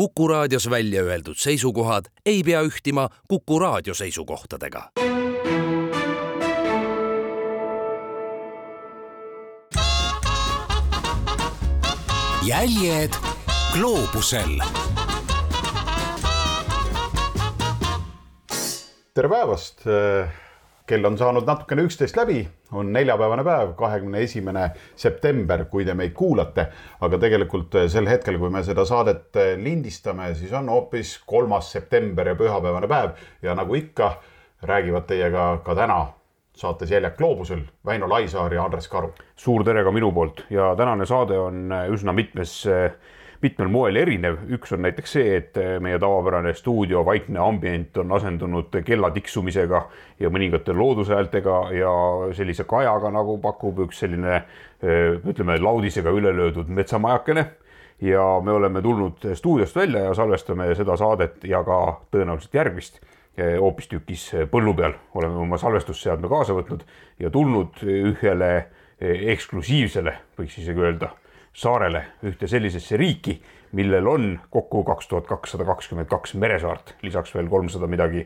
Kuku raadios välja öeldud seisukohad ei pea ühtima Kuku raadio seisukohtadega. jäljed gloobusel. tere päevast kell on saanud natukene üksteist läbi, on neljapäevane päev, kahekümne esimene september, kui te meid kuulate. aga tegelikult eh, sel hetkel, kui me seda saadet eh, lindistame, siis on hoopis kolmas september ja pühapäevane päev ja nagu ikka, räägivad teiega ka täna saates Jäljak gloobusel Väino Laisaar ja Andres Karu. suur tere ka minu poolt ja tänane saade on eh, üsna mitmes mitmel moel erinev, üks on näiteks see, et eh, meie tavapärane stuudio vaikne ambient on asendunud kella tiksumisega ja mõningate loodushäältega ja sellise kajaga, nagu pakub üks selline eh, ütleme, laudisega üle löödud metsamajakene ja me oleme tulnud stuudiost välja ja salvestame seda saadet ja ka tõenäoliselt järgmist eh, hoopistükkis põllu peal. oleme oma salvestusseadme kaasa võtnud ja tulnud ühele eksklusiivsele, võiks isegi öelda saarele, ühte sellisesse riiki, millel on kokku kaks tuhat kakssada kakskümmend kaks meresaart, lisaks veel kolmsada midagi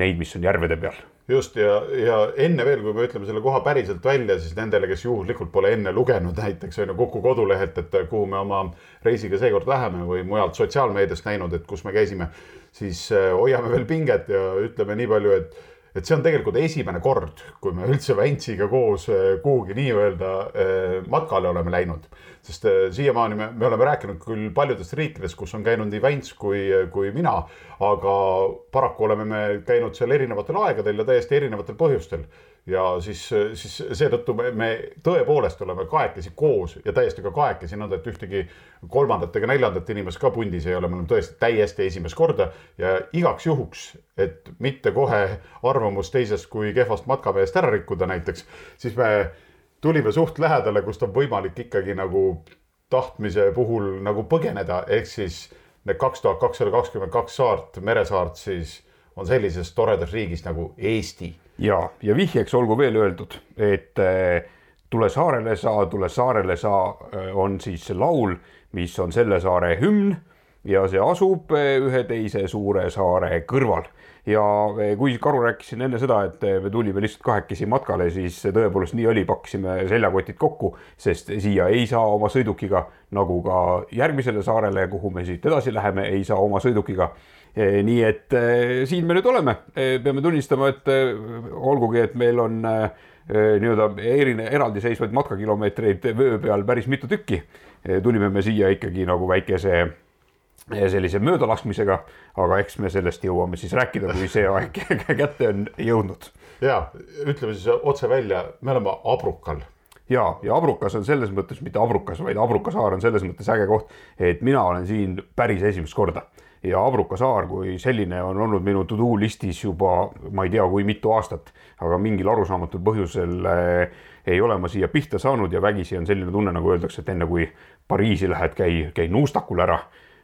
neid, mis on järvede peal. just ja, ja enne veel, kui me ütleme selle koha päriselt välja, siis nendele, kes juhuslikult pole enne lugenud näiteks on ju Kuku kodulehelt, et kuhu me oma reisiga seekord läheme või mujalt sotsiaalmeediast näinud, et kus me käisime, siis äh, hoiame veel pinget ja ütleme nii palju, et et see on tegelikult esimene kord, kui me üldse Väntsiga koos äh, kuhugi nii-öelda äh, matkale oleme läinud. sest äh, siiamaani me, me oleme rääkinud küll paljudest riikidest, kus on käinud nii Vänts kui, kui mina, aga paraku oleme me käinud seal erinevatel aegadel ja täiesti erinevatel põhjustel ja siis, siis seetõttu me, me tõepoolest oleme kahekesi koos ja täiesti ka kahekesi nõnda, et ühtegi kolmandat ega neljandat inimest ka pundis ei ole, me oleme tõesti täiesti esimest korda ja igaks juhuks, et mitte kohe arvamust teisest kui kehvast matkamehest ära rikkuda näiteks, siis me tulime suht lähedale, kust on võimalik ikkagi nagu tahtmise puhul nagu põgeneda, ehk siis need kaks tuhat kakssada kakskümmend kaks saart, meresaart siis on sellises toredas riigis nagu Eesti ja, ja vihjeks olgu veel öeldud, et äh, Tule saarele saa, tule saarele saa äh, on siis see laul, mis on selle saare hümn ja see asub äh, ühe teise suure saare kõrval. Ja kui Karu rääkis siin enne seda, et me tulime lihtsalt kahekesi matkale, siis tõepoolest nii oli, pakkisime seljakotid kokku, sest siia ei saa oma sõidukiga, nagu ka järgmisele saarele, kuhu me siit edasi läheme, ei saa oma sõidukiga. Eh, nii et eh, siin me nüüd oleme, eh, peame tunnistama, et olgugi, et meil on nii-öelda erine, eraldiseisvaid matkakilomeetreid vöö peal päris mitu tükki, tulime me siia ikkagi nagu väikese sellise möödalaskmisega, aga eks me sellest jõuame siis rääkida, kui see aeg kätte on jõudnud. ja ütleme siis otse välja, me oleme Abrukal. Ja, ja Abrukas on selles mõttes mitte Abrukas, vaid Abruka saar on selles mõttes äge koht, et mina olen siin päris esimest korda. Ja Abruka saar kui selline on olnud minu to do listis juba ma ei tea, kui mitu aastat, aga mingil arusaamatul põhjusel äh, ei ole ma siia pihta saanud ja vägisi on selline tunne, nagu öeldakse, et enne kui Pariisi lähed, käi, käi nuustakul ära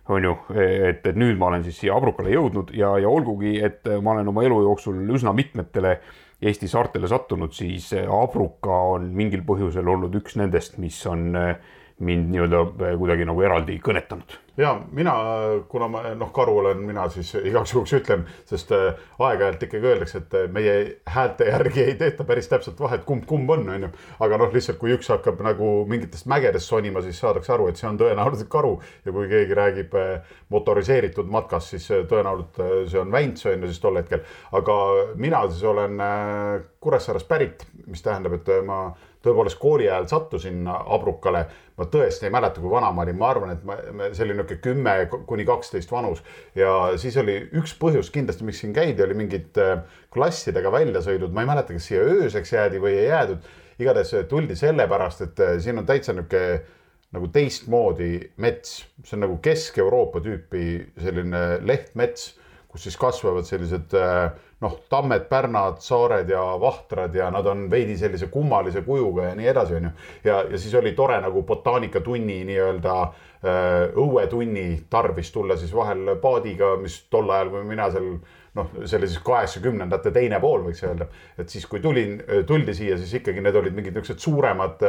on ju, et, et nüüd ma olen siis siia Abrukale jõudnud ja, ja olgugi, et ma olen oma elu jooksul üsna mitmetele Eesti saartele sattunud, siis Abruka on mingil põhjusel olnud üks nendest, mis on äh, mind nii-öelda äh, kuidagi nagu eraldi kõnetanud. Ja mina, kuna ma noh, karu olen mina, siis igaks juhuks ütlen, sest äh, aeg-ajalt ikkagi öeldakse, et äh, meie häälte järgi ei tehta päris täpselt vahet, kumb kumb on, on ju. aga noh, lihtsalt kui üks hakkab nagu mingitest mägedest sonima, siis saadakse aru, et see on tõenäoliselt karu ja kui keegi räägib motoriseeritud matkast, siis tõenäoliselt see on Vänts on ju siis tol hetkel. aga mina siis olen Kuressaarest pärit, mis tähendab, et ma tõepoolest kooli ajal sattusin Abrukale. ma tõesti ei mäleta, kui vana ma olin, ma arvan, et ma, oli niisugune kümme kuni kaksteist vanus. Ja siis oli üks põhjus kindlasti, miks siin käidi, oli mingid äh, klassidega väljasõidud, ma ei mäleta, kas siia ööseks jäädi või ei jäädud. igatahes tuldi sellepärast, et äh, siin on täitsa niisugune nagu teistmoodi mets, see on nagu Kesk-Euroopa tüüpi selline lehtmets, kus siis kasvavad sellised äh, noh, tammed, pärnad, saared ja vahtrad ja nad on veidi sellise kummalise kujuga ja nii edasi, onju. ja, ja siis oli tore nagu botaanikatunni nii-öelda äh, õuetunni tarvis tulla siis vahel paadiga, mis tol ajal, kui mina seal noh, see oli siis kaheksakümnendate teine pool, võiks öelda. et siis, kui tulin, tuldi siia, siis ikkagi need olid mingid niisugused suuremad,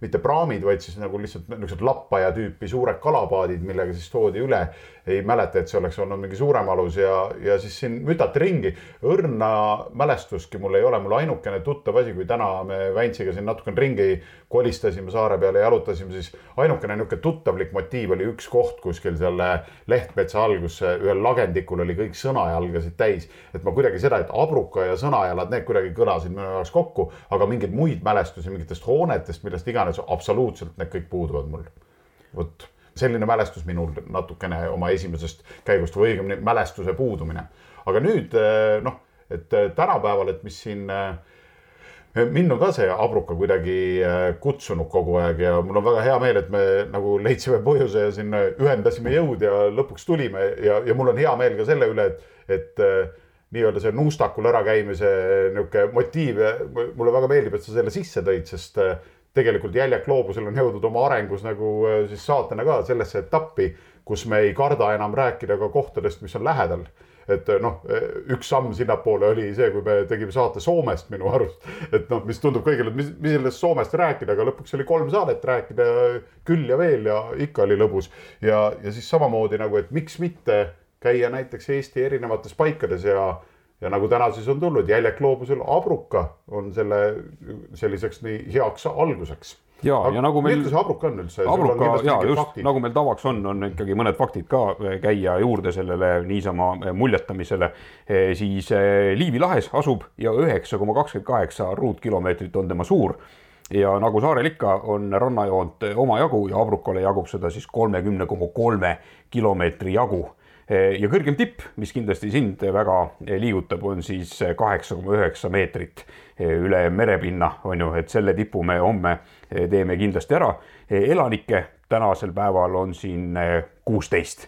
mitte praamid, vaid siis nagu lihtsalt niisugused lappaja tüüpi suured kalapaadid, millega siis toodi üle. Ei mäleta, et see oleks olnud mingi suurem alus ja, ja siis siin mütati ringi. õrna mälestustki mul ei ole, mul ainukene tuttav asi, kui täna me Väntsiga siin natukene ringi kolistasime saare peale, jalutasime, siis ainukene niisugune tuttavlik motiiv oli üks koht kuskil selle Lehtmetsa all, kus ühel lagendikul oli kõik sõnajalgasid täis. et ma kuidagi seda, et abruka ja sõnajalad, need kuidagi kõlasid minu jaoks kokku, aga mingeid muid mälestusi mingitest hoonetest, millest iganes, absoluutselt need kõik puuduvad mul. vot selline mälestus minul natukene oma esimesest käigust või õigemini mälestuse puudumine. aga nüüd noh, et tänapäeval, et mis siin mind on ka see abruka kuidagi kutsunud kogu aeg ja mul on väga hea meel, et me nagu leidsime põhjuse ja siin ühendasime jõud ja lõpuks tulime ja, ja mul on hea meel ka selle üle, et, et nii-öelda see nuustakul ärakäimise niisugune motiiv mulle väga meeldib, et sa selle sisse tõid, sest tegelikult Jäljak loobusel on jõudnud oma arengus nagu äh, siis saatena ka sellesse etappi, kus me ei karda enam rääkida ka kohtadest, mis on lähedal et äh, noh, äh, üks samm sinnapoole oli see, kui me tegime saate Soomest minu arust. et noh, mis tundub kõigile, et mis, mis sellest Soomest rääkida, aga lõpuks oli kolm saadet rääkida küll ja veel ja ikka oli lõbus. ja, ja siis samamoodi nagu, et miks mitte käia näiteks Eesti erinevates paikades ja ja nagu täna siis on tulnud, Jäljak loobusel Abruka on selle selliseks nii heaks alguseks. ja, ja nagu meil. milline see Abruka on üldse? Abruka ja just faktid. nagu meil tavaks on, on ikkagi mõned faktid ka eh, käia juurde sellele niisama eh, muljetamisele. Eh, siis Liivi lahes asub ja üheksa koma kakskümmend kaheksa ruutkilomeetrit on tema suur ja nagu saarel ikka, on rannajoont omajagu ja Abrukale jagub seda siis kolmekümne koma kolme kilomeetri jagu ja kõrgem tipp, mis kindlasti sind väga liigutab, on siis kaheksa koma üheksa meetrit üle merepinna, on ju, et selle tipu me homme teeme kindlasti ära. elanikke tänasel päeval on siin kuusteist.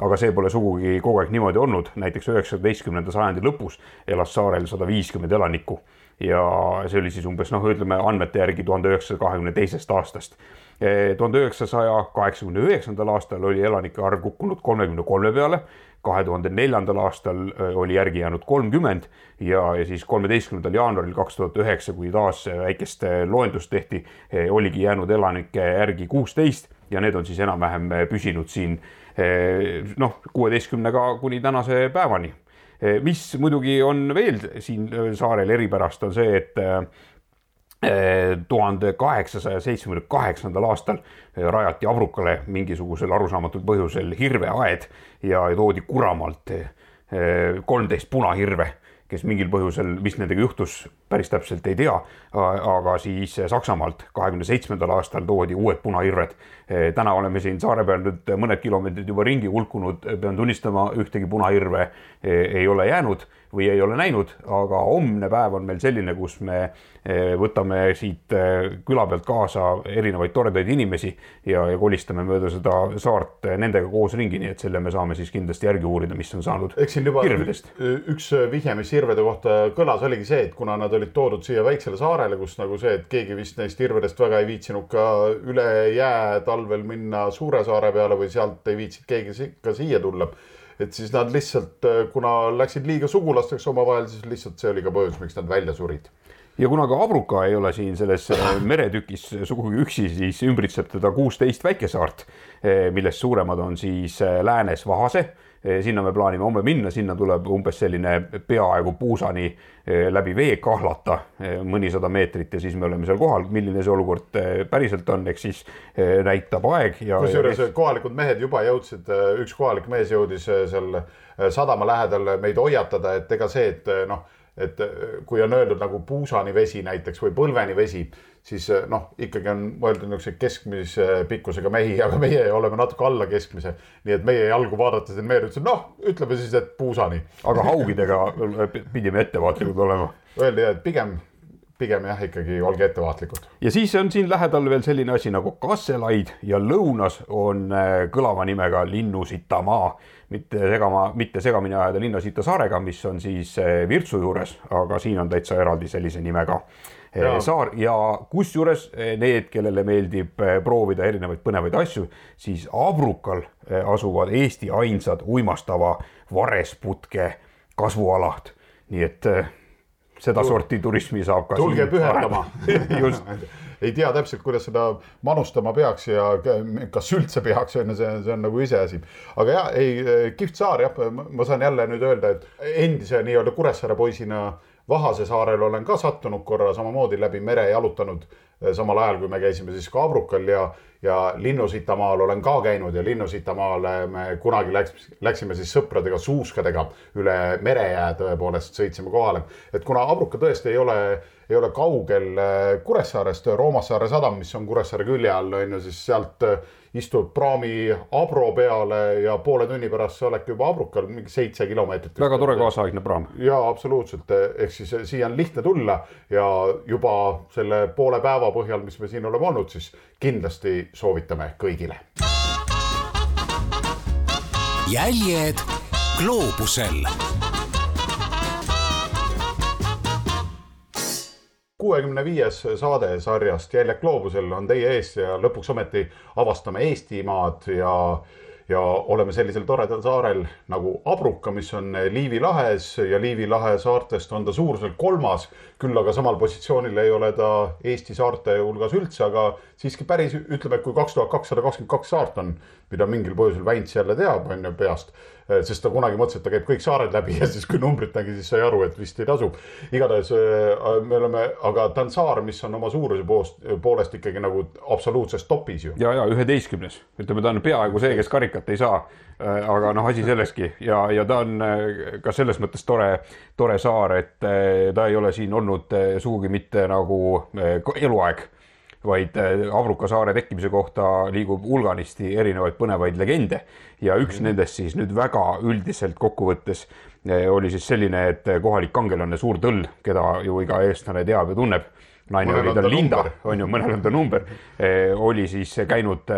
Aga see pole sugugi kogu aeg niimoodi olnud, näiteks üheksateistkümnenda sajandi lõpus elas saarel sada viiskümmend elanikku ja see oli siis umbes noh, ütleme andmete järgi tuhande üheksasaja kahekümne teisest aastast tuhande üheksasaja kaheksakümne üheksandal aastal oli elanike arv kukkunud kolmekümne kolme peale, kahe tuhande neljandal aastal oli järgi jäänud kolmkümmend ja, ja siis kolmeteistkümnendal jaanuaril kaks tuhat üheksa, kui taas väikest loendust tehti, oligi jäänud elanike järgi kuusteist ja need on siis enam-vähem püsinud siin noh, kuueteistkümnega kuni tänase päevani. Mis muidugi on veel siin saarel eripärast, on see, et tuhande kaheksasaja seitsmekümne kaheksandal aastal rajati Abrukale mingisugusel arusaamatul põhjusel hirveaed ja toodi Kuramaalt eh, kolmteist punahirve kes mingil põhjusel, mis nendega juhtus, päris täpselt ei tea. aga siis Saksamaalt kahekümne seitsmendal aastal toodi uued punahirved. täna oleme siin saare peal nüüd mõned kilomeetrid juba ringi hulkunud, pean tunnistama, ühtegi punahirve ei ole jäänud või ei ole näinud, aga homne päev on meil selline, kus me võtame siit küla pealt kaasa erinevaid toredaid inimesi ja, ja kolistame mööda seda saart nendega koos ringi, nii et selle me saame siis kindlasti järgi uurida, mis on saanud. eks siin juba hirvedest. üks vihje, mis hirvede kohta kõlas, oligi see, et kuna nad olid toodud siia väiksele saarele, kus nagu see, et keegi vist neist hirvedest väga ei viitsinud ka üle jää talvel minna Suure saare peale või sealt ei viitsinud keegi ka siia tulla. et siis nad lihtsalt, kuna läksid liiga sugulasteks omavahel, siis lihtsalt see oli ka põhjus, miks nad välja surid ja kuna ka Abruka ei ole siin selles meretükis sugugi üksi, siis ümbritseb teda kuusteist väikesaart, millest suuremad on siis läänes Vahase sinna me plaanime homme minna, sinna tuleb umbes selline peaaegu puusani eh, läbi vee kahlata eh, mõnisada meetrit ja siis me oleme seal kohal. milline see olukord päriselt on, eks siis näitab aeg ja. kusjuures kes... kohalikud mehed juba jõudsid, üks kohalik mees jõudis seal sadama lähedal meid hoiatada, et ega see, et noh, et kui on öeldud nagu puusani vesi näiteks või põlveni vesi siis eh, noh, ikkagi on mõeldud niisuguse keskmise pikkusega mehi, aga meie oleme natuke alla keskmise. nii et meie jalgu vaadates need mehed ütlesid, noh, ütleme siis, et puusani. aga haugidega pidime ettevaatlikud olema. Öeldi, et pigem, pigem jah, ikkagi olge ettevaatlikud. ja siis on siin lähedal veel selline asi nagu Kasselaid ja lõunas on eh, kõlava nimega Linnusitamaa mitte segama, mitte segamini ajada Linnasita saarega, mis on siis eh, Virtsu juures, aga siin on täitsa eraldi sellise nimega Eh, ja. saar ja kusjuures need, kellele meeldib proovida erinevaid põnevaid asju, siis Abrukal asuvad Eesti ainsad uimastava varesputke kasvualad. nii et sedasorti turismi saab ka. tulge pühendama just ei tea täpselt, kuidas seda manustama peaks ja kas üldse peaks, on ju, see, see on nagu iseasi. aga ja ei, kihvt saar jah, ma saan jälle nüüd öelda, et endise nii-öelda Kuressaare poisina Vahase saarel olen ka sattunud korra samamoodi läbi mere jalutanud samal ajal, kui me käisime siis ka Abrukal ja ja Linnusitamaal olen ka käinud ja Linnusitamaale me kunagi läks, läksime siis sõpradega suuskadega üle merejää tõepoolest sõitsime kohale. et kuna Abruka tõesti ei ole, ei ole kaugel äh, Kuressaarest, Roomassaare sadam, mis on Kuressaare külje all, on ju, siis sealt äh, istud praami Abro peale ja poole tunni pärast sa oledki juba Abrukal, mingi seitse kilomeetrit. väga tore kaasaegne praam. ja absoluutselt, ehk siis siia on lihtne tulla ja juba selle poole päeva põhjal, mis me siin oleme olnud, siis kindlasti soovitame kõigile. jäljed gloobusel kuuekümne viies saade sarjast Jäljed gloobusel on teie ees ja lõpuks ometi avastame Eestimaad ja ja oleme sellisel toredal saarel nagu Abruka, mis on Liivi lahes ja Liivi lahe saartest on ta suuruselt kolmas. Küll aga samal positsioonil ei ole ta Eesti saarte hulgas üldse, aga siiski päris ütleme, et kui kaks tuhat kakssada kakskümmend kaks saart on, mida mingil põhjusel Väints jälle teab, on ju peast Eh, sest ta kunagi mõtles, et ta käib kõik saared läbi ja siis, kui numbrit nägi, siis sai aru, et vist ei tasu. igatahes eh, me oleme, aga ta on saar, mis on oma suuruse poolest, poolest ikkagi nagu absoluutses topis ju. ja, ja üheteistkümnes, ütleme, ta on peaaegu see, kes karikat ei saa. Eh, aga noh, asi selleski ja, ja ta on ka selles mõttes tore, tore saar, et ta ei ole siin olnud sugugi mitte nagu eluaeg vaid äh, Abruka saare tekkimise kohta liigub hulganisti erinevaid põnevaid legende ja üks mm. nendest siis nüüd väga üldiselt kokkuvõttes äh, oli siis selline, et kohalik kangelane Suur Tõll, keda ju iga eestlane teab ja tunneb, naine mõnel oli tal Linda, on ju, mõnel on ta number, äh, oli siis käinud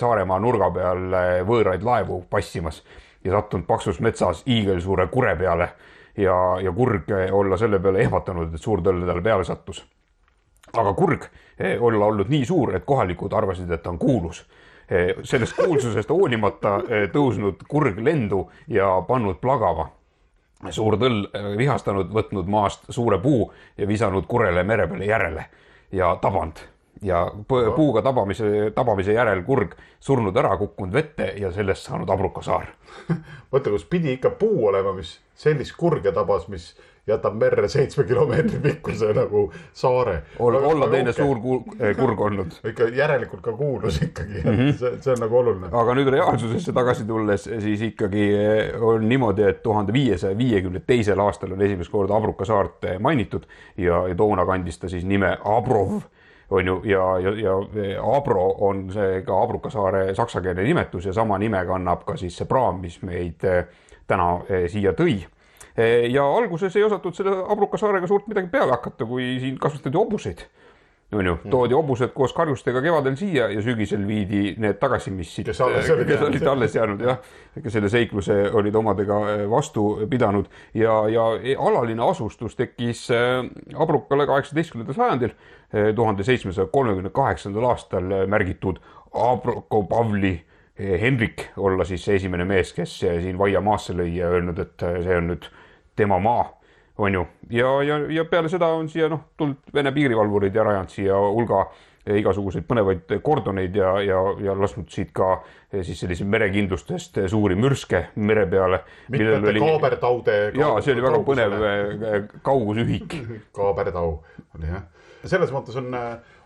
Saaremaa nurga peal võõraid laevu passimas ja sattunud paksus metsas hiigelsuure kure peale ja, ja kurg olla selle peale ehmatanud, et Suur Tõll talle peale sattus aga kurg eh, olla olnud nii suur, et kohalikud arvasid, et ta on kuulus. Eh, sellest kuulsusest hoolimata eh, tõusnud kurg lendu ja pannud plagama. Suur tõll vihastanud, võtnud maast suure puu ja visanud kurele mere peale järele ja tabanud. Ja puuga tabamise, tabamise järel kurg surnud ära, kukkunud vette ja sellest saanud Abruka saar mõtle, kus pidi ikka puu olema, mis sellist kurge tabas, mis jätab merre seitsme kilomeetri pikkuse nagu saare. olla, olla teine okay. suur eh, kurg olnud. ikka järelikult ka kuulus ikkagi mm, -hmm. see, see on nagu oluline. aga nüüd reaalsusesse tagasi tulles, siis ikkagi eh, on niimoodi, et tuhande viiesaja viiekümne teisel aastal on esimest korda Abruka saart eh, mainitud ja, ja toona kandis ta siis nime Abrov on ju, ja, ja, ja Abro on see ka Abruka saare saksakeelne nimetus ja sama nime kannab ka siis see praam, mis meid täna siia tõi Eh, ja alguses ei osatud selle Abruka saarega suurt midagi peale hakata, kui siin kasvatati hobuseid. On ju, mm. toodi hobused koos karjustega kevadel siia ja sügisel viidi need tagasi, mis siit, kes, alles olid, kes olid alles jäänud jah, kes selle seikluse olid omadega eh, vastu pidanud. Ja, ja alaline asustus tekkis eh, Abrukale kaheksateistkümnendal sajandil, tuhande seitsmesaja kolmekümne kaheksandal aastal märgitud Abruko Pavli Henrik olla siis esimene mees, kes siin Vaia maasse lõi ja öelnud, et see on nüüd tema maa, on ju. ja, ja, ja peale seda on siia noh, tulnud Vene piirivalvurid ja rajanud siia hulga igasuguseid põnevaid kordoneid ja, ja, ja lasknud siit ka eh, siis sellise merekindlustest suuri mürske mere peale. mitmete oli... kaabertaude. ja see oli väga põnev eh, kaugusühik kaabertau oli jah, selles mõttes on,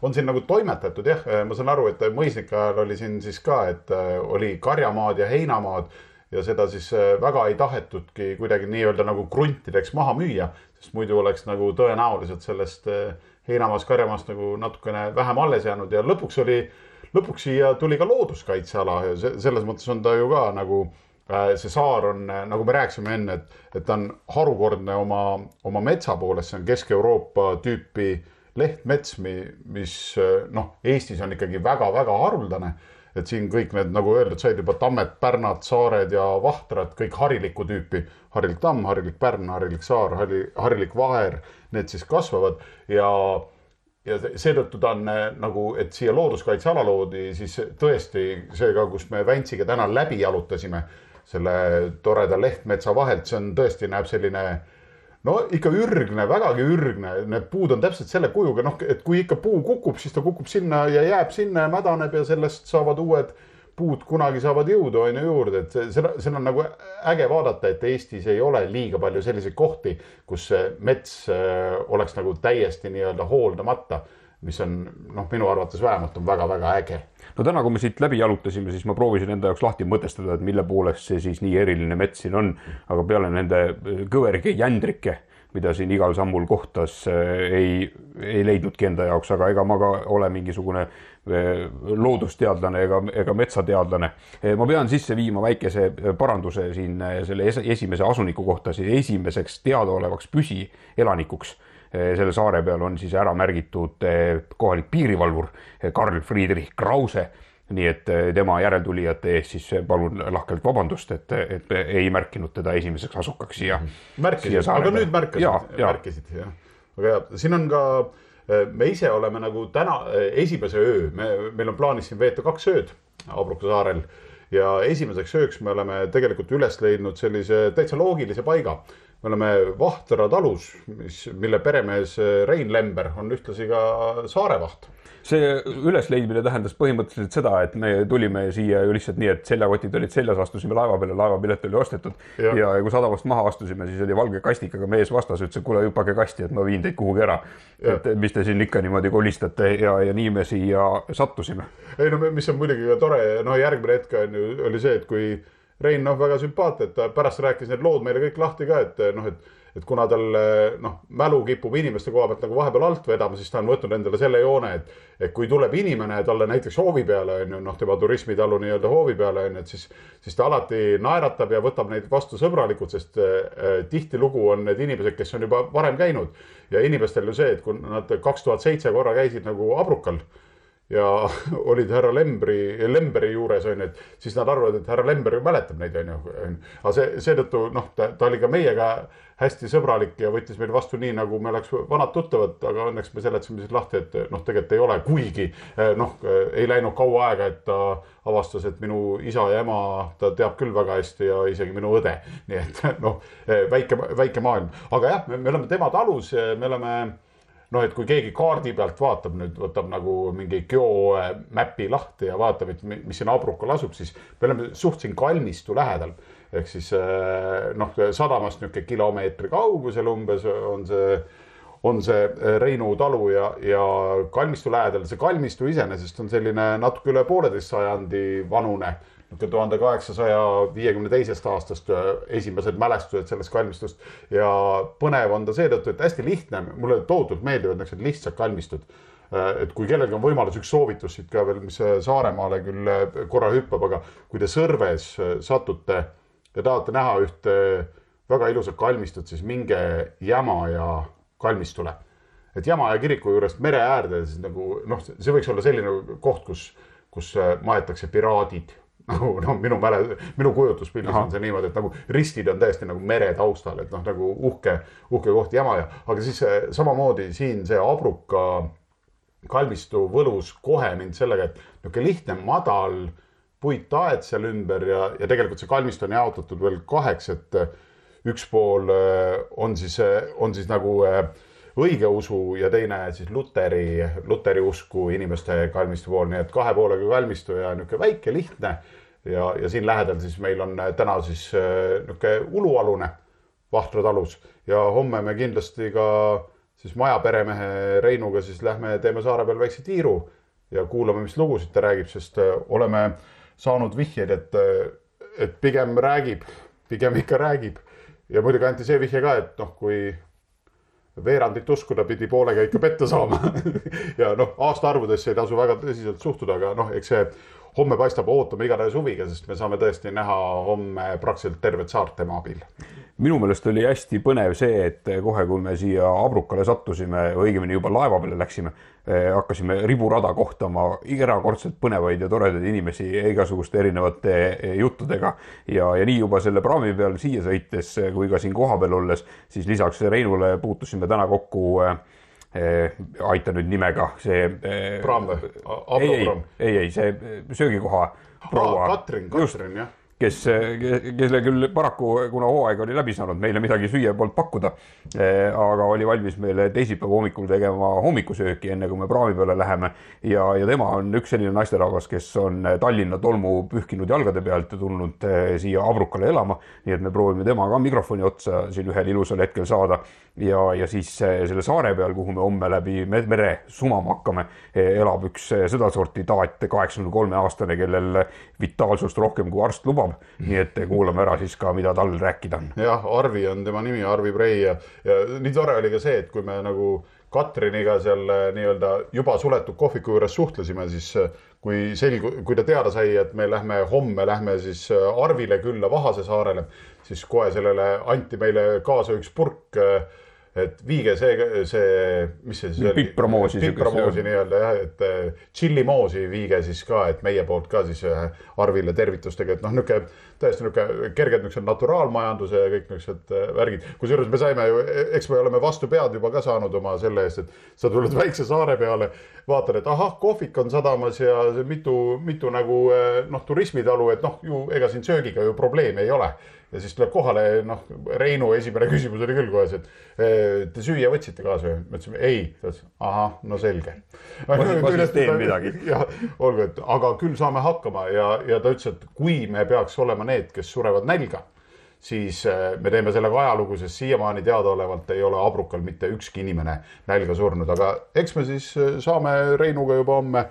on siin nagu toimetatud jah, ma saan aru, et mõisnike ajal oli siin siis ka, et oli karjamaad ja heinamaad ja seda siis äh, väga ei tahetudki kuidagi nii-öelda nagu kruntideks maha müüa, sest muidu oleks nagu tõenäoliselt sellest äh, heinamaast, karjamaast nagu natukene vähem alles jäänud. Ja lõpuks oli, lõpuks siia tuli ka looduskaitseala ja selles mõttes on ta ju ka nagu äh, see saar on, nagu me rääkisime enne, et, et ta on harukordne oma, oma metsa poolest, see on Kesk-Euroopa tüüpi lehtmets, mis noh, Eestis on ikkagi väga-väga haruldane et siin kõik need, nagu öeldud, said juba tammed, pärnad, saared ja vahtrad, kõik harilikku tüüpi, harilik tamm, harilik pärn, harilik saar, hari, harilik vaher, need siis kasvavad ja ja seetõttu ta on eh, nagu, et siia looduskaitseala loodi, siis tõesti see ka, kus me Väntsiga täna läbi jalutasime selle toreda lehtmetsa vahelt, see on tõesti, näeb selline no ikka ürgne, vägagi ürgne, need puud on täpselt selle kujuga, noh, et kui ikka puu kukub, siis ta kukub sinna ja jääb sinna ja mädaneb ja sellest saavad uued puud kunagi saavad jõudu ju juurde, et seda, seda on nagu äge vaadata, et Eestis ei ole liiga palju selliseid kohti, kus mets äh, oleks nagu täiesti nii-öelda hooldamata, mis on noh, minu arvates vähemalt on väga-väga äge. no täna, kui me siit läbi jalutasime, siis ma proovisin enda jaoks lahti mõtestada, et mille poolest see siis nii eriline mets siin on, aga peale nende kõverike jändrike mida siin igal sammul kohtas, ei, ei leidnudki enda jaoks, aga ega ma ka ole mingisugune Eh, loodusteadlane ega, ega metsateadlane. Ma pean sisse viima väikese paranduse siin selle esimese asuniku kohta, siis esimeseks teadaolevaks püsielanikuks selle saare peal on siis ära märgitud kohalik piirivalvur Karl Friedrich Krause nii et tema järeltulijate ees siis palun lahkelt vabandust, et, et ei märkinud teda esimeseks asukaks siia. märkisid, aga nüüd märkasid, märkisid jah. väga hea, siin on ka me ise oleme nagu täna esimese öö, me, meil on plaanis siin veeta kaks ööd Abruka saarel ja esimeseks ööks me oleme tegelikult üles leidnud sellise täitsa loogilise paiga. Me oleme Vahtra talus, mis, mille peremees Rein Lember on ühtlasi ka saarevaht see ülesleidmine tähendas põhimõtteliselt seda, et me tulime siia ju lihtsalt nii, et seljakotid olid seljas, astusime laeva peale, laevapilet oli ostetud ja, ja kui sadamast maha astusime, siis oli valge kastikaga mees vastas, ütles, et kuule, hüppage kasti, et ma viin teid kuhugi ära. et mis te siin ikka niimoodi kolistate ja, ja nii me siia sattusime. ei no mis on muidugi ka tore, no järgmine hetk on ju, oli see, et kui Rein, noh, väga sümpaatne, et ta pärast rääkis need lood meile kõik lahti ka, et noh, et et kuna tal noh, mälu kipub inimeste koha pealt nagu vahepeal alt vedama, siis ta on võtnud endale selle joone, et, et kui tuleb inimene talle näiteks hoovi peale on ju, noh, tema turismitalu nii-öelda hoovi peale on ju, et siis, siis ta alati naeratab ja võtab neid vastu sõbralikult, sest äh, tihtilugu on need inimesed, kes on juba varem käinud. Ja inimestel ju see, et kui nad kaks tuhat seitse korra käisid nagu Abrukal ja olid härra Lembri, Lemberi juures on ju, et siis nad arvavad, et härra Lember ju mäletab neid on ju. aga see, seetõttu noh, ta, oli ka meiega hästi sõbralik ja võttis meid vastu nii, nagu me oleks vanad tuttavad, aga õnneks me seletasime siis lahti, et noh, tegelikult ei ole, kuigi noh, ei läinud kaua aega, et ta avastas, et minu isa ja ema ta teab küll väga hästi ja isegi minu õde. nii et noh, väike, väike maailm, aga jah, me oleme tema talus, me oleme noh, et kui keegi kaardi pealt vaatab nüüd, võtab nagu mingi geomäpi lahti ja vaatab, et mis siin Abrukal asub, siis me oleme suht siin kalmistu lähedal. ehk siis eh, noh, sadamast niisugune kilomeetri kaugusel umbes on see, on see Reinu talu ja, ja kalmistu lähedal, see kalmistu iseenesest on selline natuke üle pooleteist sajandi vanune niisugune tuhande kaheksasaja viiekümne teisest aastast äh, esimesed mälestused sellest kalmistust. ja põnev on ta seetõttu, et hästi lihtne, mulle tohutult meeldivad niisugused lihtsad kalmistud. Äh, et kui kellelgi on võimalus, üks soovitus siit ka veel, mis äh, Saaremaale küll korra hüppab, aga kui te Sõrves satute ja tahate näha ühte väga ilusat kalmistut, siis minge Jämaja kalmistule et Jämaja kiriku juurest mere äärde, siis nagu noh, see võiks olla selline koht, kus, kus maetakse piraadid nagu noh, minu mäle-, minu kujutluspildis on see niimoodi, et nagu ristid on täiesti nagu mere taustal, et noh, nagu uhke, uhke koht jama ja, aga siis eh, samamoodi siin see Abruka kalmistu võlus kohe mind sellega, et niisugune lihtne madal puittaed seal ümber ja, ja tegelikult see kalmistu on jaotatud veel kaheks, et eh, üks pool eh, on siis, on siis nagu õigeusu ja teine siis luteri, luteri usku inimeste kalmistu pool, nii et kahe poolega kalmistu ja niisugune väike, lihtne. Ja, ja siin lähedal siis meil on äh, täna siis äh, niisugune ulualune Vahtra talus ja homme me kindlasti ka siis majaperemehe Reinuga siis lähme teeme saare peal väikse tiiru ja kuulame, mis lugusid ta räägib, sest äh, oleme saanud vihjeid, et, et pigem räägib, pigem ikka räägib. ja muidugi anti see vihje ka, et noh, kui veerandit uskuda pidi poolega ikka petta saama. Ja noh, aastaarvudesse ei tasu väga tõsiselt suhtuda, aga noh, eks see homme paistab, ootame igatahes huviga, sest me saame tõesti näha homme praktiliselt tervet saart tema abil. minu meelest oli hästi põnev see, et kohe, kui me siia Abrukale sattusime, õigemini juba laeva peale läksime, eh, hakkasime riburada kohtama erakordselt põnevaid ja toredaid inimesi igasuguste erinevate eh, juttudega. ja, ja nii juba selle praami peal siia sõites kui ka siin kohapeal olles, siis lisaks Reinule puutusime täna kokku Eh, aita nüüd nimega, see. praam või? ei, ei, ei, ei see söögikoha proua. Katrin, Katrin jah kes, kelle küll paraku, kuna hooaeg oli läbi saanud, meile midagi süüa polnud pakkuda. aga oli valmis meile teisipäeva hommikul tegema hommikusööki, enne kui me praami peale läheme. ja, ja tema on üks selline naisterahvas, kes on Tallinna tolmu pühkinud jalgade pealt ja tulnud siia Abrukale elama. nii et me proovime temaga mikrofoni otsa siin ühel ilusal hetkel saada ja, ja siis selle saare peal, kuhu me homme läbi mere sumama hakkame, elab üks sedasorti taat, kaheksakümne kolme aastane, kellel vitaalsust rohkem kui arst lubab. nii et kuulame ära siis ka, mida tal rääkida on. jah, Arvi on tema nimi, Arvi Prei ja, ja nii tore oli ka see, et kui me nagu Katriniga seal nii-öelda juba suletud kohviku juures suhtlesime, siis kui selgu-, kui ta teada sai, et me lähme homme, lähme siis Arvile külla Vahase saarele, siis kohe sellele anti meile kaasa üks purk äh, et viige see, see, mis see siis oli? pipromoosi. pipromoosi nii-öelda jah, et tšillimoosi viige siis ka, et meie poolt ka siis Arvile tervitustega, et noh, niisugune täiesti niisugune kerged niisugused naturaalmajanduse ja kõik niisugused äh, värgid. kusjuures me saime ju, e-, eks me oleme vastu pead juba ka saanud oma selle eest, et sa tuled väikse saare peale, vaatad, et ahah, kohvik on sadamas ja mitu, mitu nagu noh, turismitalu, et noh, ju ega siin söögiga ju probleemi ei ole ja siis tuleb kohale, noh, Reinu esimene küsimus oli küll kohe see, et te süüa võtsite kaasa või? me ütlesime ei, ta ütles ahah, no selge. ma jah, olgu, et aga küll saame hakkama ja, ja ta ütles, et kui me peaks olema need, kes surevad nälga, siis eh, me teeme sellega ajalugu, sest siiamaani teadaolevalt ei ole Abrukal mitte ükski inimene nälga surnud, aga eks me siis eh, saame Reinuga juba homme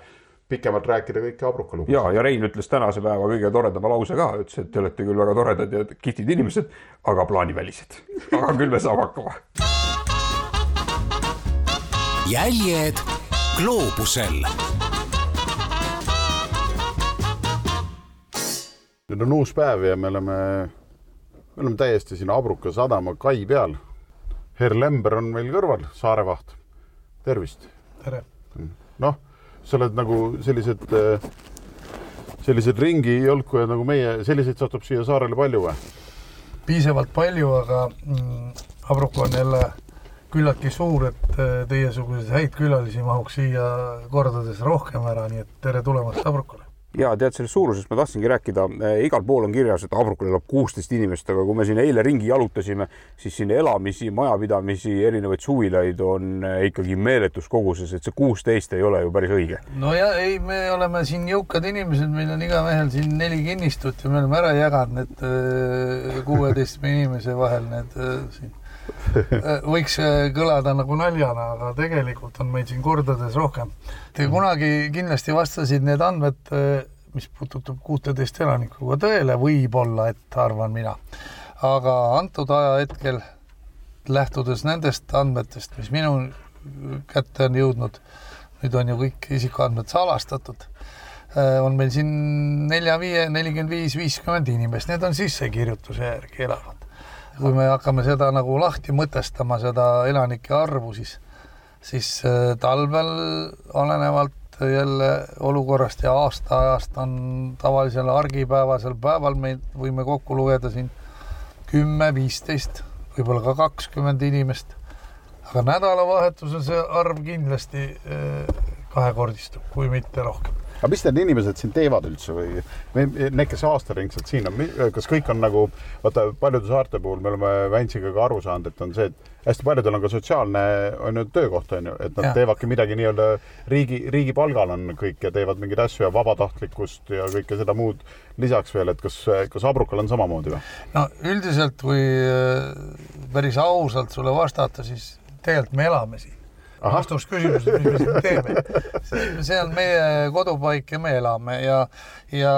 pikemalt rääkida kõiki Abruka lugusid. ja, ja Rein ütles tänase päeva kõige toredama lause ka, ütles, et te olete küll väga toredad ja kihvtid inimesed, aga plaanivälised. aga küll me saame hakkama. jäljed gloobusel. nüüd on uus päev ja me oleme, me oleme täiesti siin Abruka sadama kai peal. Herr Lember on meil kõrval, saarevaht. tervist. tere. noh sa oled nagu sellised, äh, sellised ringijõlkujad nagu meie, selliseid satub siia saarele palju või? piisavalt palju, aga mm, Abruku on jälle küllaltki suur, et äh, teiesuguseid häid külalisi mahuks siia kordades rohkem ära, nii et tere tulemast Abrukule ja tead, sellest suurusest ma tahtsingi rääkida, eh, igal pool on kirjas, et Abrukul elab kuusteist inimest, aga kui me siin eile ringi jalutasime, siis siin elamisi, majapidamisi, erinevaid suvilaid on eh, ikkagi meeletus koguses, et see kuusteist ei ole ju päris õige. no ja ei, me oleme siin jõukad inimesed, meil on igamehel siin neli kinnistut ja me oleme ära jaganud need eh, kuueteistkümne inimese vahel need siin Äh, võiks äh, kõlada nagu naljana, aga tegelikult on meid siin kordades rohkem. Te kunagi kindlasti vastasid need andmed, äh, mis puudutab kuuteteist elanikku ka tõele, võib-olla, et arvan mina. aga antud ajahetkel, lähtudes nendest andmetest, mis minu kätte on jõudnud, nüüd on ju kõik isikuandmed salastatud, on meil siin nelja, viie, nelikümmend viis, viiskümmend inimest, need on sissekirjutuse järgi elavad kui me hakkame seda nagu lahti mõtestama, seda elanike arvu, siis, siis äh, talvel olenevalt jälle olukorrast ja aastaajast on tavalisel argipäevasel päeval meid võime kokku lugeda siin kümme, viisteist, võib-olla ka kakskümmend inimest. aga nädalavahetusel see arv kindlasti äh, kahekordistub, kui mitte rohkem aga mis need inimesed siin teevad üldse või need, kes aastaringselt siin on, kas kõik on nagu, vaata paljude saarte puhul me oleme Väntsiga ka aru saanud, et on see, et hästi paljudel on ka sotsiaalne on ju töökoht on ju, et nad ja. teevadki midagi nii-öelda riigi, riigi palgal on kõik ja teevad mingeid asju ja vabatahtlikkust ja kõike seda muud lisaks veel, et kas, kas Abrukal on samamoodi või? no üldiselt, kui äh, päris ausalt sulle vastata, siis tegelikult me elame siin vastus küsimusele, mis me siin teeme. see on meie kodupaik ja me elame ja, ja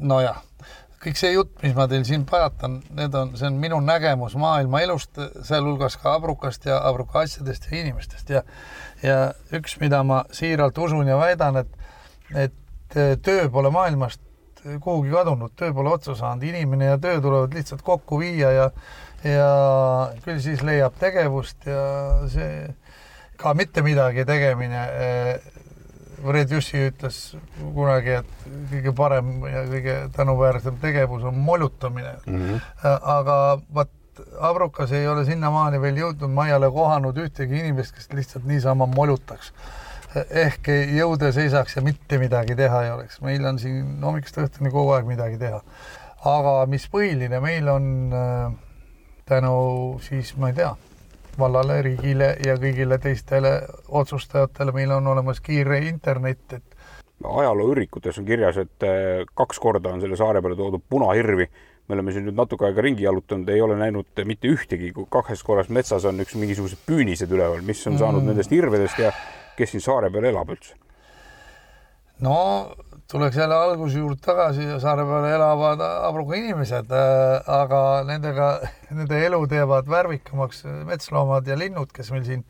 nojah, kõik see jutt, mis ma teil siin pajatan, need on, see on minu nägemus maailma elust, sealhulgas ka abrukast ja abruka asjadest ja inimestest. Ja ja üks, mida ma siiralt usun ja väidan, et, et töö pole maailmast kuhugi kadunud, töö pole otsa saanud, inimene ja töö tulevad lihtsalt kokku viia ja ja küll siis leiab tegevust ja see ka mitte midagi tegemine. Fred Jussi ütles kunagi, et kõige parem ja kõige tänuväärsem tegevus on molutamine mm. -hmm. aga vot Abrukas ei ole sinnamaani veel jõudnud, ma ei ole kohanud ühtegi inimest, kes lihtsalt niisama molutaks ehk jõude seisaks ja mitte midagi teha ei oleks, meil on siin hommikust õhtuni kogu aeg midagi teha. aga mis põhiline, meil on äh, tänu siis ma ei tea, vallale, riigile ja kõigile teistele otsustajatele, meil on olemas kiire internet, et ajalooürikutes on kirjas, et eh, kaks korda on selle saare peale toodud punahirvi. me oleme siin nüüd natuke aega ringi jalutanud, ei ole näinud mitte ühtegi, kui kahes korras metsas on üks mingisugused püünised üleval, mis on saanud mm. nendest hirvedest ja kes siin saare peal elab üldse? no tuleks jälle alguse juurde tagasi saare peal elavad abruga inimesed, äh, aga nendega, nende elu teevad värvikamaks metsloomad ja linnud, kes meil siin,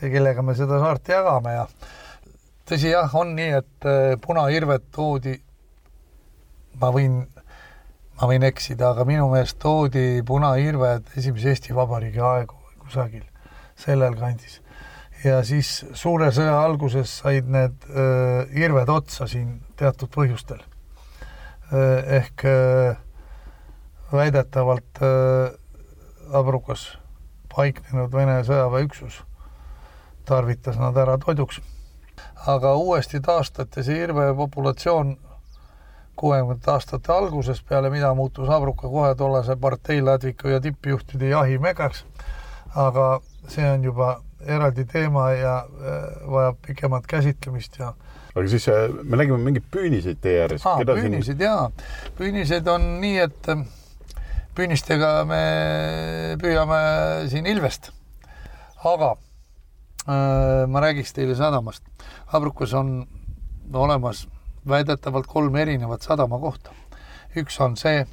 kellega me seda saart jagame ja tõsi jah, on nii, et äh, punahirved toodi, ma võin, ma võin eksida, aga minu meelest toodi punahirved esimese Eesti Vabariigi aegu kusagil sellel kandis. Ja siis suure sõja alguses said need äh, hirved otsa siin teatud põhjustel äh,. ehk äh, väidetavalt äh, Abrukas paiknenud Vene sõjaväeüksus tarvitas nad ära toiduks aga uuesti taastati see hirve populatsioon kuuekümnendate aastate alguses, peale mida muutus Abruka kohe tollase partei ladviku ja tippjuhtide jahimegaks. aga see on juba eraldi teema ja äh, vajab pikemat käsitlemist ja aga siis äh, me nägime mingeid püüniseid tee ääres. püünised siin... jaa, püünised on nii, et äh, püünistega me püüame siin ilvest. aga äh, ma räägiks teile sadamast Abrukas on olemas väidetavalt kolm erinevat sadamakohta. üks on see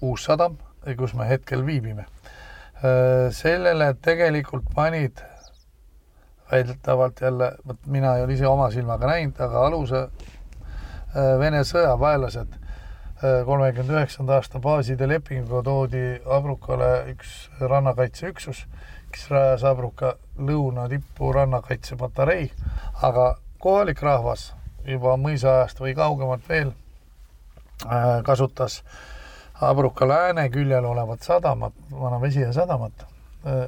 uus sadam, kus me hetkel viibime. sellele tegelikult panid väidetavalt jälle, vot mina ei ole ise oma silmaga näinud, aga aluse Vene sõjaväelased kolmekümne üheksanda aasta baaside lepinguga toodi Abrukale üks rannakaitseüksus, kes rajas Abruka lõuna tippu rannakaitsepatarei, aga kohalik rahvas juba mõisaajast või kaugemalt veel äh, kasutas Abruka lääne küljel olevat sadamat, Vana-Vesija sadamat, äh,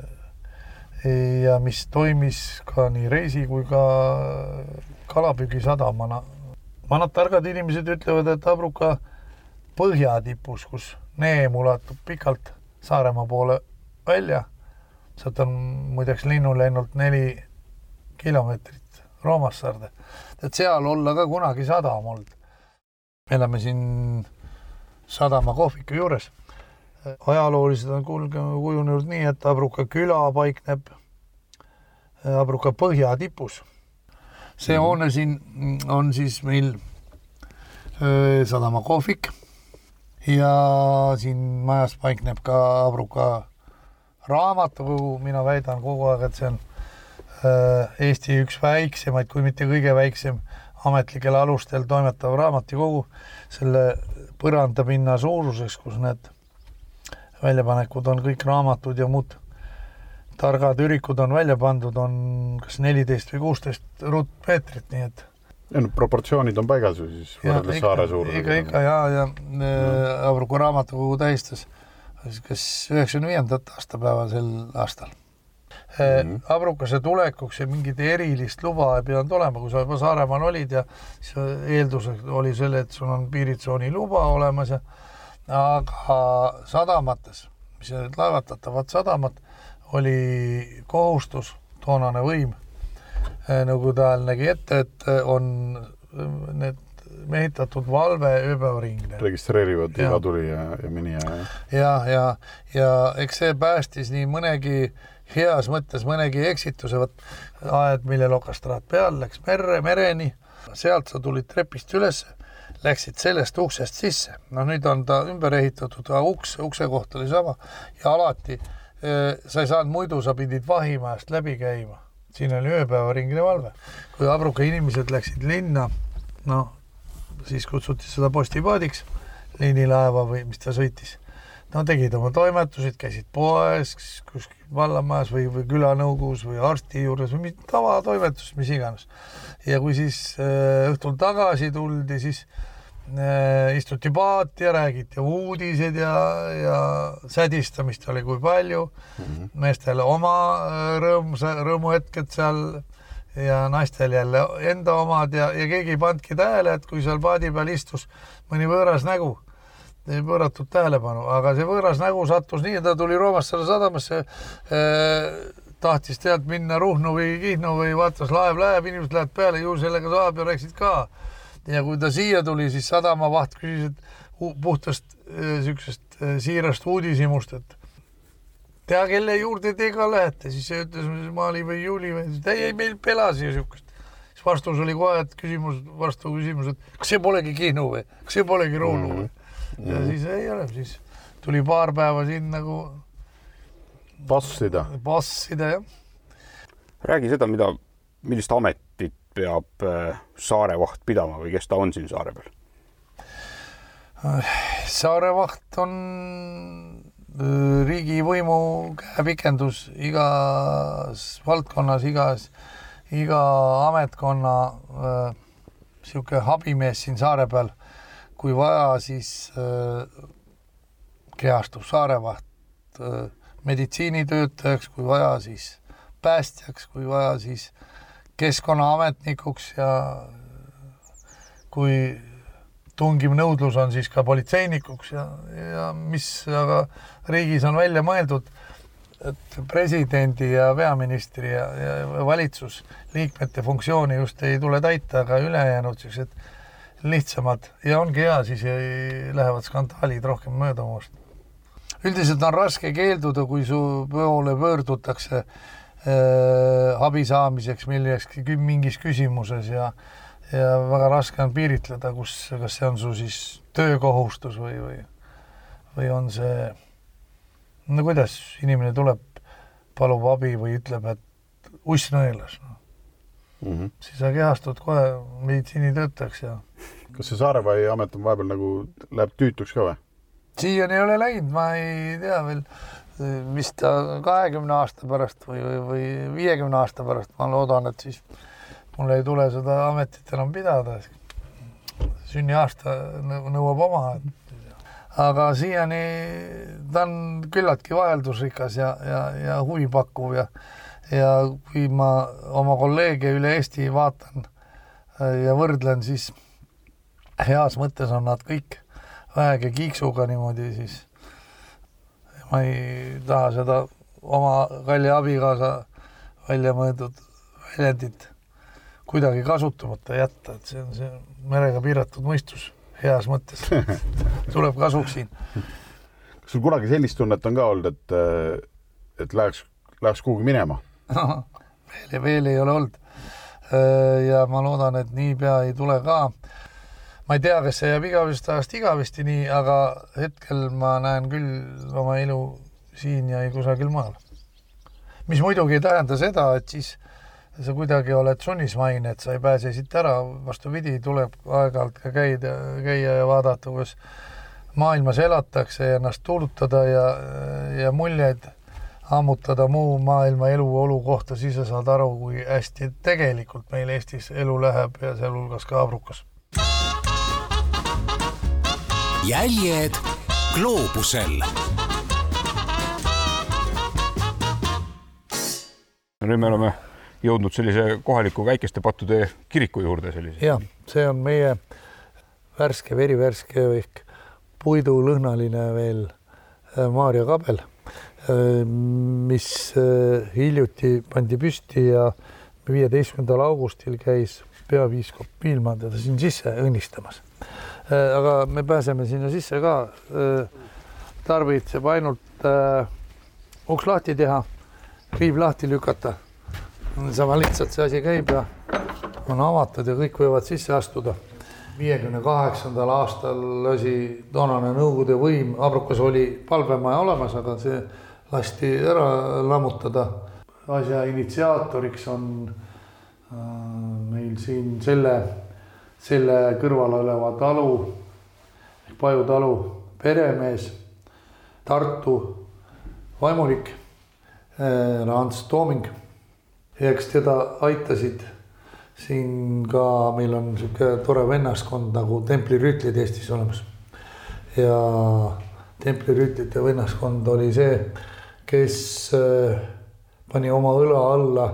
ja mis toimis ka nii reisi kui ka kalapüügisadamana. vanad targad inimesed ütlevad, et Abruka põhjatipus, kus neem ulatub pikalt Saaremaa poole välja, sealt on muideks linnulennult neli kilomeetrit Roomassaarde, et seal olla ka kunagi sadam olnud. me elame siin sadama kohviku juures. Ajaloolised on kulgenud, kujunenud nii, et Abruka küla paikneb Abruka põhjatipus. see mm. hoone siin on siis meil sadama kohvik ja siin majas paikneb ka Abruka raamatukogu, mina väidan kogu aeg, et see on Äh, Eesti üks väiksemaid, kui mitte kõige väiksem ametlikel alustel toimetav raamatukogu selle põrandapinna suuruseks, kus need väljapanekud on kõik raamatud ja muud targad ürikud on välja pandud, on kas neliteist või kuusteist ruutmeetrit, nii et ja no proportsioonid on paigas ju siis võrreldes saare suurusega. ikka, ikka ja, ja äh, Avruku raamatukogu tähistas kas üheksakümne viiendat aastapäeva sel aastal mm -hmm. abrukase tulekuks ja mingit erilist luba ei pidanud olema, kui sa juba Saaremaal olid ja siis eelduseks oli selle, et sul on piiritsooni luba olemas ja aga sadamates, mis olid laevatatavad sadamad, oli kohustus, toonane võim. Eh, Nõukogude ajal nägi ette, et on need mehitatud valve ööpäevaringne. registreerivad iga tuli ja, ja minija. ja, ja, ja eks see päästis nii mõnegi heas mõttes mõnegi eksituse, vot aed, millel okastraat peal, läks merre, mereni, sealt sa tulid trepist üles, läksid sellest uksest sisse, noh nüüd on ta ümber ehitatud, aga uks, ukse koht oli sama. Ja alati eh, sa ei saanud muidu, sa pidid Vahimäest läbi käima, siin oli ööpäevaringne valve. kui Abruka inimesed läksid linna, noh, siis kutsuti seda postipaadiks, liinilaeva või mis ta sõitis no tegid oma toimetused, käisid poes, kuskil vallamajas või, või külanõukogus või arsti juures või tavatoimetus, mis iganes. ja kui siis äh, õhtul tagasi tuldi, siis äh, istuti paati ja räägiti uudiseid ja, ja sädistamist oli kui palju mm. -hmm. meestel oma äh, rõõm, rõõmuhetked seal ja naistel jälle enda omad ja, ja keegi ei pannudki tähele, et kui seal paadi peal istus mõni võõras nägu, pööratud tähelepanu, aga see võõras nägu sattus nii, ta tuli Roomasse sadamasse eh, tahtis tead minna Ruhnu või Kihnu või vaatas, laev läheb, inimesed lähevad peale, ju sellega saab ja rääkisid ka. ja kui ta siia tuli, siis sadamavaht küsis, et puhtast niisugusest siirast uudishimust, et tea, kelle juurde te ka lähete, siis see ütles Mali või Juuli või, ei, meil pelas ju niisugust. siis vastus oli kohe, et küsimus, vastu küsimus, et kas see polegi Kihnu või, kas see polegi Ruhnu või mm. -hmm. Ja siis ei ole, siis tuli paar päeva siin nagu passida. passida, jah. räägi seda, mida, millist ametit peab äh, saarevaht pidama või kes ta on siin saare peal? saarevaht on äh, riigivõimu käepikendus igas valdkonnas, igas, iga ametkonna niisugune äh, abimees siin saare peal. Kui vaja, siis äh, kehastub saarevaht äh, meditsiinitöötajaks, kui vaja, siis päästjaks, kui vaja, siis keskkonnaametnikuks ja kui tungiv nõudlus on siis ka politseinikuks ja, ja mis aga riigis on välja mõeldud, et presidendi ja peaministri ja, ja valitsusliikmete funktsiooni just ei tule täita, aga ülejäänud siuksed lihtsamad ja ongi hea, siis ei, lähevad skandaalid rohkem mööda muust üldiselt on raske keelduda, kui su poole pöördutakse äh, abi saamiseks millekski mingis küsimuses ja ja väga raske on piiritleda, kus, kas see on su siis töökohustus või, või või on see no kuidas inimene tuleb, palub abi või ütleb, et uss nõelas no. Mm. -hmm. siis sa kehastud kohe meditsiinitöötajaks ja. kas see Saareväe amet on vahepeal nagu, läheb tüütuks ka või? siiani ei ole läinud, ma ei tea veel, mis ta kahekümne aasta pärast või, või, või viiekümne aasta pärast, ma loodan, et siis mul ei tule seda ametit enam pidada. sünniaasta nõuab oma. aga siiani ta on küllaltki vaheldusrikas ja, ja, ja huvipakkuv ja, ja kui ma oma kolleege üle Eesti vaatan ja võrdlen, siis heas mõttes on nad kõik vähegi kiiksuga niimoodi, siis ma ei taha seda oma kalli abikaasa välja mõeldud väljendit kuidagi kasutamata jätta, et see on see merega piiratud mõistus heas mõttes tuleb kasuks siin. kas sul kunagi sellist tunnet on ka olnud, et, et läheks, läheks kuhugi minema veel, veel ei ole olnud. ja ma loodan, et niipea ei tule ka ma ei tea, kas see jääb igavesest ajast igavesti nii, aga hetkel ma näen küll oma elu siin ja kusagil maal. mis muidugi ei tähenda seda, et siis sa kuidagi oled sunnismaine, et sa ei pääse siit ära, vastupidi, tuleb aeg-ajalt ka käida, käia ja vaadata, kuidas maailmas elatakse ja ennast tuulutada ja, ja muljeid ammutada muu maailma eluolu kohta, siis sa saad aru, kui hästi tegelikult meil Eestis elu läheb ja sealhulgas ka Abrukas jäljed gloobusel. nüüd me oleme jõudnud sellise kohaliku väikeste pattude kiriku juurde sellise. ja see on meie värske, verivärske ehk puidulõhnaline veel äh, Maarja kabel, mis äh, hiljuti pandi püsti ja viieteistkümnendal augustil käis peapiiskop Piilmaa teda siin sisse õnnistamas Äh, aga me pääseme sinna sisse ka. Äh, tarvitseb ainult uks lahti teha, riiv lahti lükata. sama lihtsalt see asi käib ja on avatud ja kõik võivad sisse astuda. viiekümne kaheksandal aastal lasi toonane Nõukogude võim, Abrukas oli palvemaja olemas, aga see lasti ära lammutada. asja initsiaatoriks on meil siin selle selle kõrval oleva talu, Paju talu peremees, Tartu vaimulik äh,, Ants Tooming. eks teda aitasid siin ka, meil on niisugune tore vennaskond nagu templirüütlid Eestis olemas. ja templirüütlite vennaskond oli see, kes äh, pani oma õla alla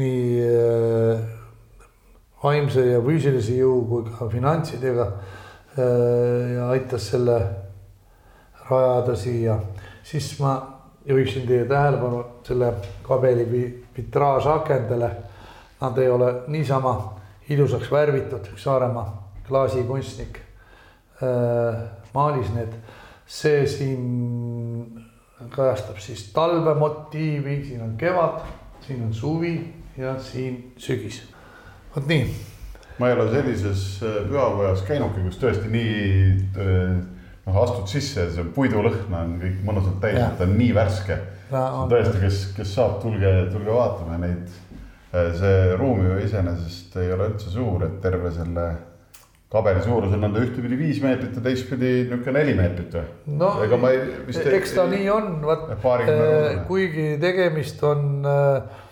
nii äh, vaimse ja füüsilise jõu kui ka finantsidega äh, ja aitas selle rajada siia, siis ma juhiksin teie tähelepanu selle kabeli vitraažakendele. Nad ei ole niisama ilusaks värvitud, üks Saaremaa klaasikunstnik maalis need. see siin kajastab siis talvemotiivi, siin on kevad, siin on suvi ja siin sügis. vot nii. ma ei ole sellises äh, pühakojas käinudki, kus tõesti nii äh, noh, astud sisse see puidulõhn on kõik mõnusalt täis, ta on nii värske. tõesti, kes, kes saab, tulge, tulge vaatama neid. Äh, see ruum ju iseenesest ei ole üldse suur, et terve selle kabeli suurus on nõnda ühtepidi viis meetrit ja teistpidi niisugune neli meetrit või? no ega ma ei, vist ei, eks ta ei, nii on, vot äh, kuigi tegemist on äh,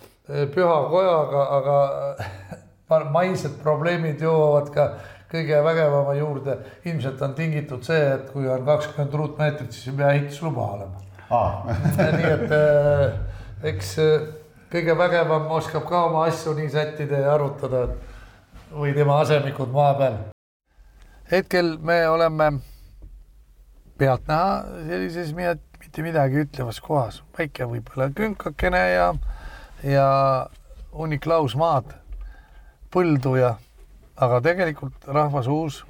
pühakojaga, aga maised probleemid jõuavad ka kõige vägevama juurde. ilmselt on tingitud see, et kui on kakskümmend ruutmeetrit, siis ei pea ehitusluba olema ah. nii et äh, eks kõige vägevam oskab ka oma asju nii sättida ja arutada või tema asemikud maa peal hetkel me oleme pealtnäha sellises mitte midagi ütlevas kohas, väike võib-olla künkakene ja, ja hunnik lausmaad, põldu ja, aga tegelikult rahva suus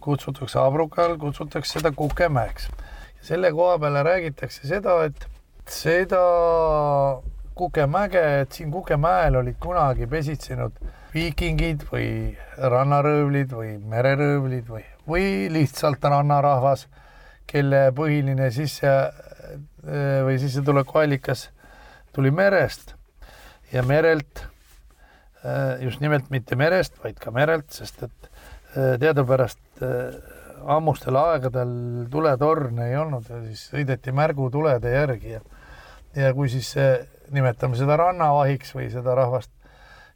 kutsutakse Abrukal, kutsutakse seda Kukemäeks. selle koha peale räägitakse seda, et seda Kukemäge, et siin Kukemäel olid kunagi pesitsenud viikingid või rannaröövlid või mereröövlid või, või lihtsalt rannarahvas, kelle põhiline sisse või sissetulekuallikas tuli merest ja merelt, just nimelt mitte merest, vaid ka merelt, sest et teadupärast ammustel aegadel tuletorne ei olnud ja siis sõideti märgutulede järgi ja ja kui siis nimetame seda rannavahiks või seda rahvast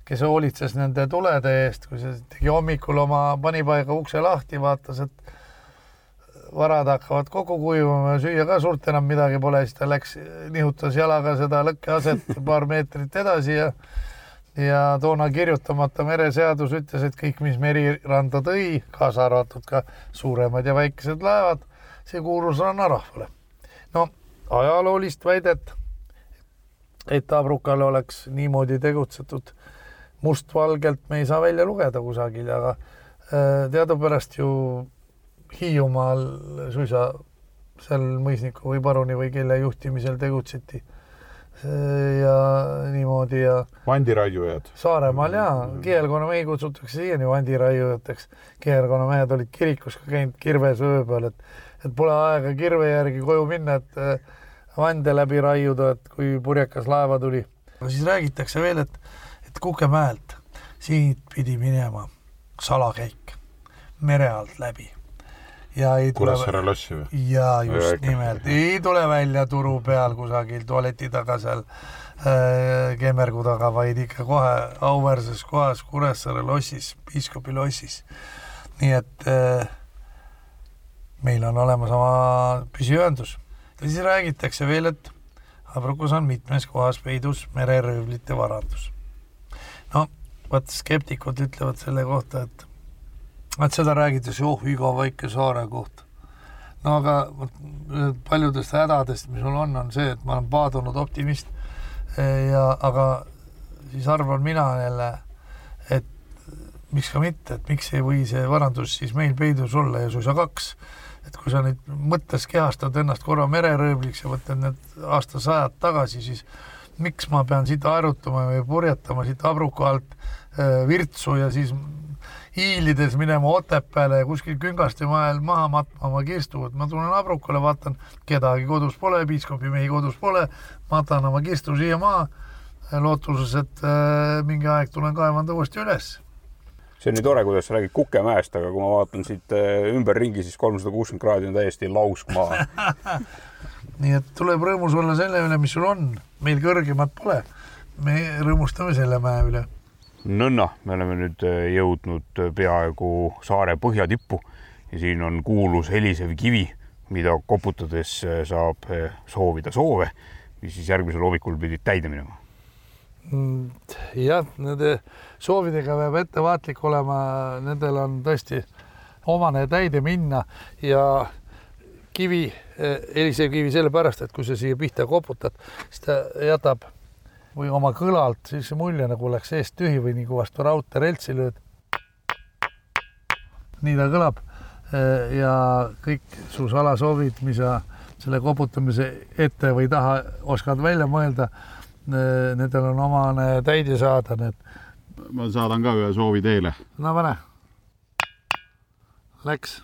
kes hoolitses nende tulede eest, kui see tegi hommikul oma panipaiga ukse lahti, vaatas, et varad hakkavad kokku kuivama ja süüa ka suurt enam midagi pole, siis ta läks, nihutas jalaga seda lõkkeaset paar meetrit edasi ja ja toona kirjutamata mereseadus ütles, et kõik, mis meriranda tõi, kaasa arvatud ka suuremad ja väikesed laevad, see kuulus rannarahvale. no ajaloolist väidet, et Abrukal oleks niimoodi tegutsetud mustvalgelt me ei saa välja lugeda kusagil, aga äh, teadupärast ju Hiiumaal suisa seal mõisniku või paruni või kelle juhtimisel tegutseti. ja niimoodi ja. vandiraiujad. Saaremaal ja kihelkonnamehi kutsutakse siiani vandiraiujateks. kihelkonnamehed olid kirikus ka käinud kirves öö peal, et, et pole aega kirve järgi koju minna, et äh, vande läbi raiuda, et kui purjekas laeva tuli. siis räägitakse veel, et et Kukemäelt siit pidi minema salakäik mere alt läbi. ja ei tule. Kuressaare lossi või? ja just ja, nimelt, ei tule välja turu peal kusagil tualeti taga seal äh, Kemmergu taga, vaid ikka kohe auväärses kohas Kuressaare lossis, piiskopi lossis. nii et äh, meil on olemas oma püsiühendus ja siis räägitakse veel, et Abrukus on mitmes kohas peidus mereröövlite varandus no vot skeptikud ütlevad selle kohta, et et seda räägitakse, oh iga väike saare kohta. no aga paljudest hädadest, mis mul on, on see, et ma olen paadunud optimist ja aga siis arvan mina jälle, et miks ka mitte, et miks ei või see varandus siis meil peidus olla ja suisa kaks. et kui sa nüüd mõttes kehastad ennast korra mereröövliks ja võtad need aastasajad tagasi, siis miks ma pean siit aerutama või purjetama siit Abruka alt äh, Virtsu ja siis hiilides minema Otepääle ja kuskil Küngaste mael maha matma oma kirstu, et ma tulen Abrukale, vaatan, kedagi kodus pole, piiskopi mehi kodus pole, matan oma kirstu siia maha, lootuses, et äh, mingi aeg tulen kaevan ta uuesti üles. See on nii tore, kuidas sa räägid Kukemäest, aga kui ma vaatan siit äh, ümberringi, siis kolmsada kuuskümmend kraadi on täiesti lauskmaa nii et tuleb rõõmus olla selle üle, mis sul on, meil kõrgemat pole. me rõõmustame selle mäe üle. nõnna, me oleme nüüd äh, jõudnud äh, peaaegu saare põhjatippu ja siin on kuulus helisev kivi, mida koputades äh, saab soovida soove, mis siis järgmisel hommikul pidid täide minema. Mm, jah, nende soovidega peab ettevaatlik olema, nendel on tõesti omane täide minna ja kivi, helisev kivi sellepärast, et kui sa siia pihta koputad, siis ta jätab või oma kõlalt sellise mulje, nagu oleks eest tühi või kui vastu raudteereltsi lööd. nii ta kõlab. ja kõik su salasoovid, mis sa selle koputamise ette või taha oskad välja mõelda nendel on omane täide saada, need. ma saadan ka ühe soovi teile. no pane. Läks.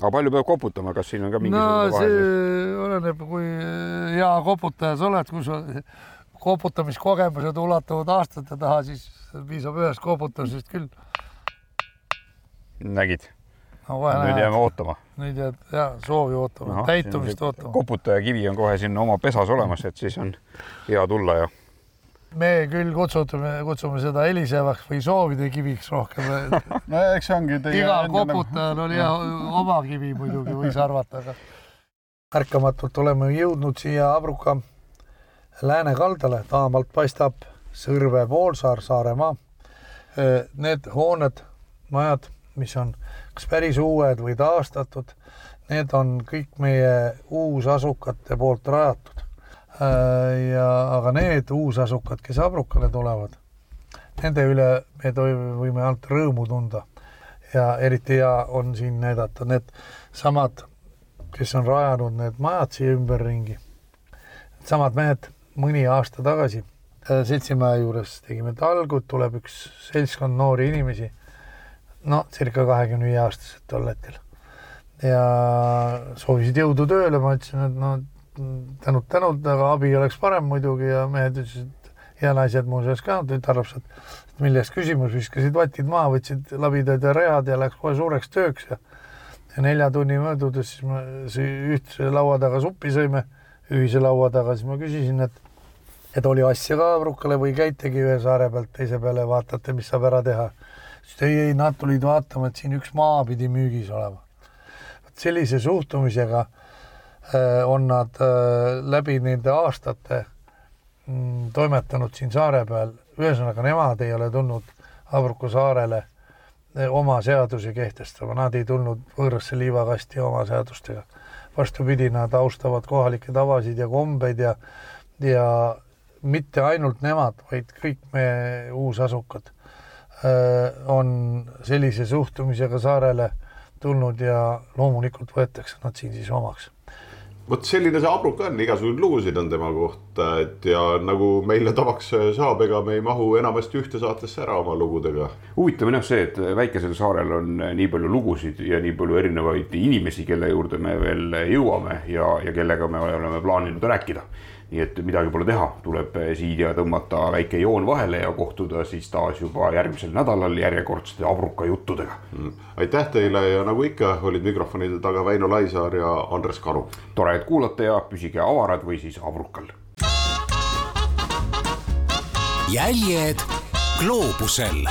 Aga palju peab koputama, kas siin on ka mingisugune no, vahe? see oleneb, kui hea koputaja sa oled, kui sa koputamiskogemused ulatuvad aastate taha, siis piisab ühest koputamisest küll. nägid no,? nüüd jääme ootama. nüüd jääd ja soovi ootama no,, täitumist ootama. koputaja kivi on kohe sinna oma pesas olemas, et siis on hea tulla ja me küll kutsume, kutsume seda helisevaks või soovide kiviks rohkem no eks ongi teie. igal koputajal oli oma kivi muidugi, võis arvata, aga ärkamatult oleme jõudnud siia Abruka lääne kaldale, taamalt paistab Sõrve poolsaar, Saaremaa. Need hooned, majad, mis on kas päris uued või taastatud, need on kõik meie uusasukate poolt rajatud ja aga need uusasukad, kes Abrukale tulevad, nende üle me võime ainult rõõmu tunda. ja eriti hea on siin näidata need samad, kes on rajanud need majad siia ümberringi. samad mehed mõni aasta tagasi äh, Seltsimäe juures tegime talgut, tuleb üks seltskond noori inimesi, no circa kahekümne viie aastased tol hetkel. ja soovisid jõudu tööle, ma ütlesin, et no tänud, tänud, aga abi oleks parem muidugi ja mehed ütlesid, ja naised muuseas ka, tütarlapsed, milles küsimus, viskasid vatid maha, võtsid labidad ja read ja läks kohe suureks tööks ja ja nelja tunni möödudes siis me ühtse laua taga suppi sõime, ühise laua taga, siis ma küsisin, et et oli asja ka Abrukale või käitegi ühe saare pealt teise peale, vaatate, mis saab ära teha. siis ei, ei, nad tulid vaatama, et siin üks maa pidi müügis olema. sellise suhtumisega on nad äh, läbi nende aastate mm, toimetanud siin saare peal, ühesõnaga nemad ei ole tulnud Abruku saarele äh, oma seadusi kehtestama, nad ei tulnud võõrasse liivakasti oma seadustega. vastupidi, nad austavad kohalikke tavasid ja kombeid ja, ja mitte ainult nemad, vaid kõik meie uusasukad on sellise suhtumisega saarele tulnud ja loomulikult võetakse nad siin siis omaks vot selline see Abruk on, igasuguseid lugusid on tema kohta, et ja nagu meile tavaks saab, ega me ei mahu enamasti ühte saatesse ära oma lugudega. huvitav on jah see, et väikesel saarel on nii palju lugusid ja nii palju erinevaid inimesi, kelle juurde me veel jõuame ja, ja kellega me oleme plaaninud rääkida nii et midagi pole teha, tuleb siia tõmmata väike joon vahele ja kohtuda siis taas juba järgmisel nädalal järjekordsete abruka juttudega mm.. aitäh teile ja nagu ikka, olid mikrofonide taga Väino Laisaar ja Andres Karu. tore, et kuulate ja püsige avarad või siis abrukal. jäljed gloobusel